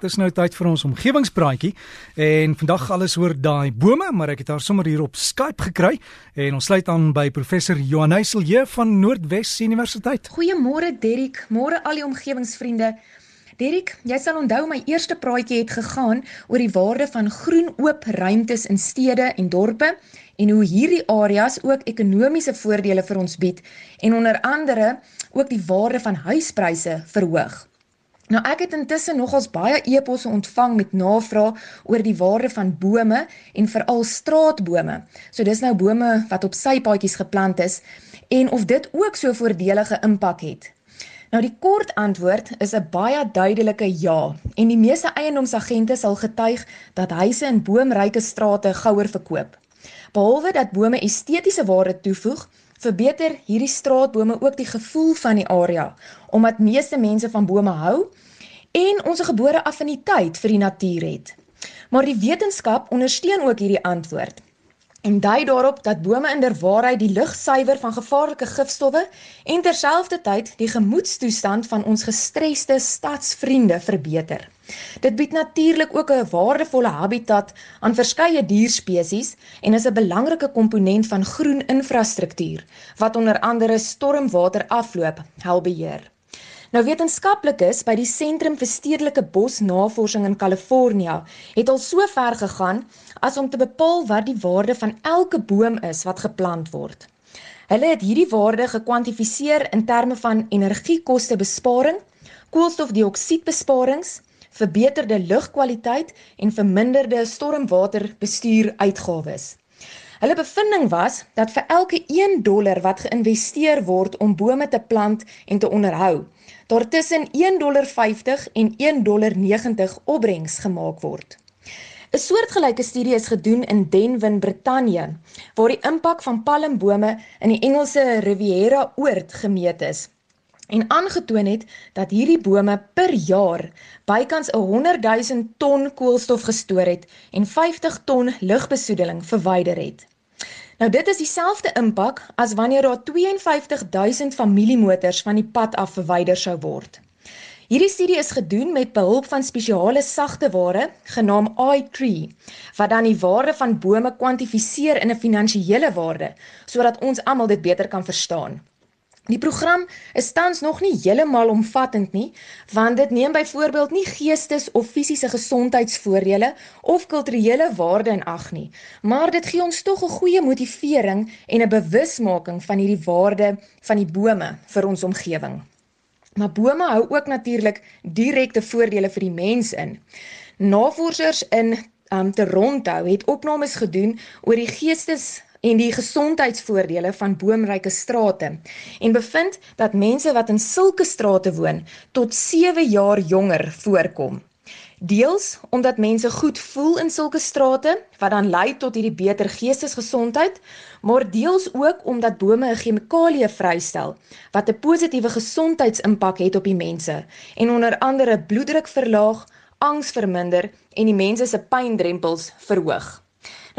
Dis nou tyd vir ons omgewingspraatjie en vandag alles oor daai bome, maar ek het haar sommer hier op Skype gekry en ons sluit aan by professor Johan Heiselje van Noordwes Universiteit. Goeiemôre Derik, môre al die omgewingsvriende. Derik, jy sal onthou my eerste praatjie het gegaan oor die waarde van groen oop ruimtes in stede en dorpe en hoe hierdie areas ook ekonomiese voordele vir ons bied en onder andere ook die waarde van huispryse verhoog. Nou ek het intussen nogals baie eposse ontvang met navrae oor die waarde van bome en veral straatbome. So dis nou bome wat op sypaadjies geplant is en of dit ook so voordelige impak het. Nou die kort antwoord is 'n baie duidelike ja en die meeste eiendomsagente sal getuig dat huise in boomryke strate gouer verkoop. Behalwe dat bome estetiese waarde toevoeg, verbeter hierdie straatbome ook die gevoel van die area omdat meeste mense van bome hou en ons gebore affiniteit vir die natuur het. Maar die wetenskap ondersteun ook hierdie antwoord en dui daarop dat bome inderwaarheid die lug suiwer van gevaarlike gifstowwe en terselfdertyd die gemoedstoestand van ons gestresste stadsvriende verbeter. Dit bied natuurlik ook 'n waardevolle habitat aan verskeie dierspesies en is 'n belangrike komponent van groen infrastruktuur wat onder andere stormwaterafloop help beheer. Nou wetenskaplikes by die Sentrum vir Stedelike Bosnavorsing in Kalifornië het al so ver gegaan as om te bepaal wat die waarde van elke boom is wat geplant word. Hulle het hierdie waarde gekwantifiseer in terme van energiekostebesparing, koolstofdioksiedbesparings, verbeterde lugkwaliteit en verminderde stormwaterbestuur uitgawes. Hulle bevinding was dat vir elke 1 dollar wat geïnvesteer word om bome te plant en te onderhou, daar tussen 1.50 dollar en 1.90 dollar opbrengs gemaak word. 'n Soortgelyke studie is gedoen in Denwin, Brittanje, waar die impak van palmbome in die Engelse Riviera oord gemeet is en aangetoon het dat hierdie bome per jaar bykans 100 000 ton koolstof gestoor het en 50 ton lugbesoedeling verwyder het. Nou dit is dieselfde impak as wanneer daar 52000 familiemotors van die pad af verwyder sou word. Hierdie studie is gedoen met behulp van spesiale sagte ware genaamd iTree wat dan die waarde van bome kwantifiseer in 'n finansiële waarde sodat ons almal dit beter kan verstaan. Die program is tans nog nie heeltemal omvattend nie, want dit neem byvoorbeeld nie geestes of fisiese gesondheidsvoordele of kulturele waarde in ag nie, maar dit gee ons tog 'n goeie motivering en 'n bewusmaking van hierdie waarde van die bome vir ons omgewing. Maar bome hou ook natuurlik direkte voordele vir die mens in. Navorsers in um, Toronto het opnames gedoen oor die geestes en die gesondheidsvoordele van boomryke strate en bevind dat mense wat in sulke strate woon tot 7 jaar jonger voorkom. Deels omdat mense goed voel in sulke strate wat dan lei tot hierdie beter geestesgesondheid, maar deels ook omdat bome 'n chemikalie vrystel wat 'n positiewe gesondheidsimpak het op die mense en onder andere bloeddruk verlaag, angs verminder en die mense se pyndrempels verhoog.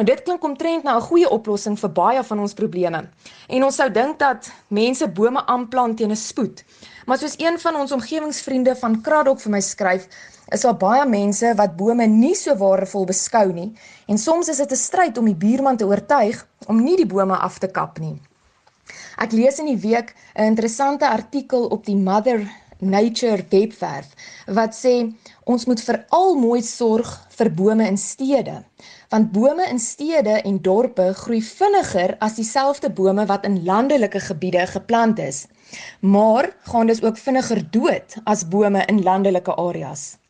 Nou dit klink omtrent na 'n goeie oplossing vir baie van ons probleme. En ons sou dink dat mense bome aanplant teen 'n spoed. Maar soos een van ons omgewingsvriende van Kraddock vir my skryf, is daar baie mense wat bome nie so waardevol beskou nie en soms is dit 'n stryd om die buurman te oortuig om nie die bome af te kap nie. Ek lees in die week 'n interessante artikel op die Mother Nature webwerf wat sê ons moet veral mooi sorg vir bome in stede want bome in stede en dorpe groei vinniger as dieselfde bome wat in landelike gebiede geplant is. Maar gaan dus ook vinniger dood as bome in landelike areas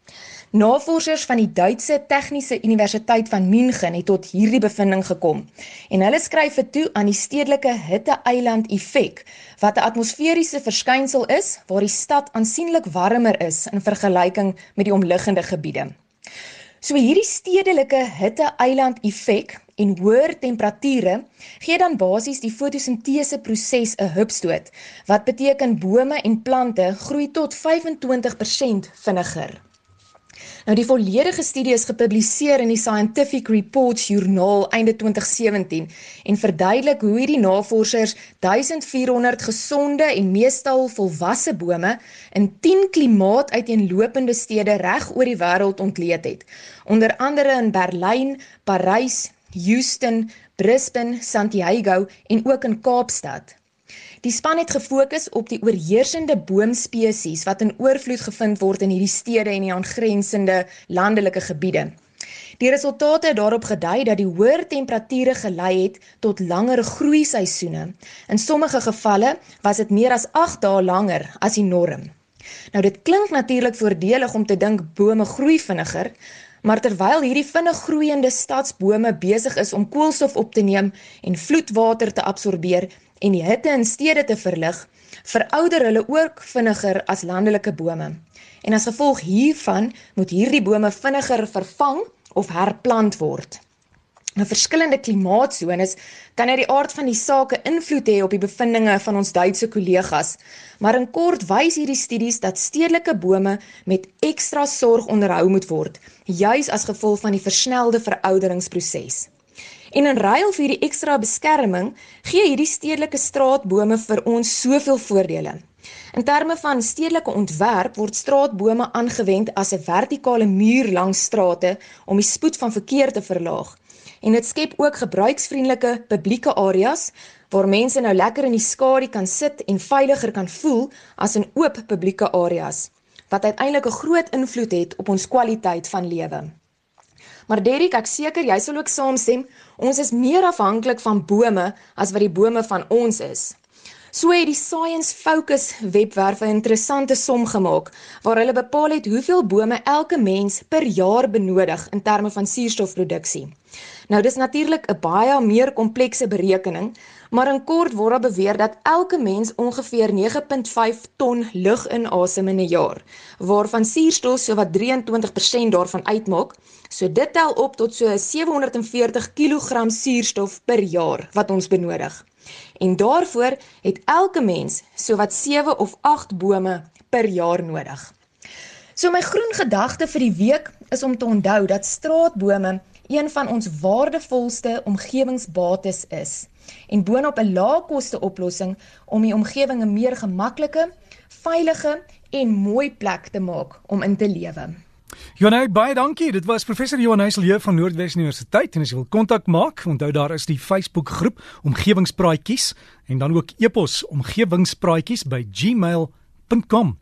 Navorsers van die Duitse Tegniese Universiteit van München het tot hierdie bevinding gekom. En hulle skryf dit toe aan die stedelike hitte-eiland effek, wat 'n atmosferiese verskynsel is waar die stad aansienlik warmer is in vergelyking met die omliggende gebiede. So hierdie stedelike hitte-eiland effek en hoër temperature gee dan basies die fotosintese proses 'n hupstoot, wat beteken bome en plante groei tot 25% vinniger. Nou die volledige studie is gepubliseer in die Scientific Reports joernaal einde 2017 en verduidelik hoe hierdie navorsers 1400 gesonde en meestal volwasse bome in 10 klimaatuiteenlopende stede reg oor die wêreld ontleed het. Onder andere in Berlyn, Parys, Houston, Brisbane, Santiago en ook in Kaapstad. Die span het gefokus op die oorheersende boomspesies wat in oorvloed gevind word in hierdie stede en die aangrensende landelike gebiede. Die resultate het daarop gedui dat die hoër temperature gelei het tot langer groei seisoene. In sommige gevalle was dit meer as 8 dae langer as die norm. Nou dit klink natuurlik voordelig om te dink bome groei vinniger, maar terwyl hierdie vinnig groeiende stadsbome besig is om koolstof op te neem en vloedwater te absorbeer, en die hitte in stede te verlig, verouder hulle ook vinniger as landelike bome. En as gevolg hiervan moet hierdie bome vinniger vervang of herplant word. 'n Verskillende klimaatsones kan uit die aard van die saak invloed hê op die bevindinge van ons Duitse kollegas, maar in kort wys hierdie studies dat stedelike bome met ekstra sorg onderhou moet word, juis as gevolg van die versnelde verouderingsproses. En in ruil vir hierdie ekstra beskerming, gee hierdie stedelike straatbome vir ons soveel voordele. In terme van stedelike ontwerp word straatbome aangewend as 'n vertikale muur langs strate om die spoed van verkeer te verlaag. En dit skep ook gebruiksvriendelike publieke areas waar mense nou lekker in die skadu kan sit en veiliger kan voel as in oop publieke areas wat uiteindelik 'n groot invloed het op ons kwaliteit van lewe. Maar Derrick, ek seker jy sal ook saamstem, ons is meer afhanklik van bome as wat die bome van ons is. So het die Science Focus webwerf 'n interessante som gemaak waar hulle bepaal het hoeveel bome elke mens per jaar benodig in terme van suurstofproduksie. Nou dis natuurlik 'n baie meer komplekse berekening, maar in kort word daar beweer dat elke mens ongeveer 9.5 ton lug inasem in 'n jaar, waarvan suurstof sowat 23% daarvan uitmaak. So dit tel op tot so 740 kg suurstof per jaar wat ons benodig. En daarvoor het elke mens sowat 7 of 8 bome per jaar nodig. So my groen gedagte vir die week is om te onthou dat straatbome een van ons waardevolste omgewingsbates is en boonop 'n laagkoste oplossing om die omgewing 'n meer gemaklike, veilige en mooi plek te maak om in te lewe. Johanay, baie dankie. Dit was professor Johanay Silje van Noordwes Universiteit en as jy wil kontak maak, onthou daar is die Facebook groep Omgewingspraatjies en dan ook e-pos omgewingspraatjies by gmail.com.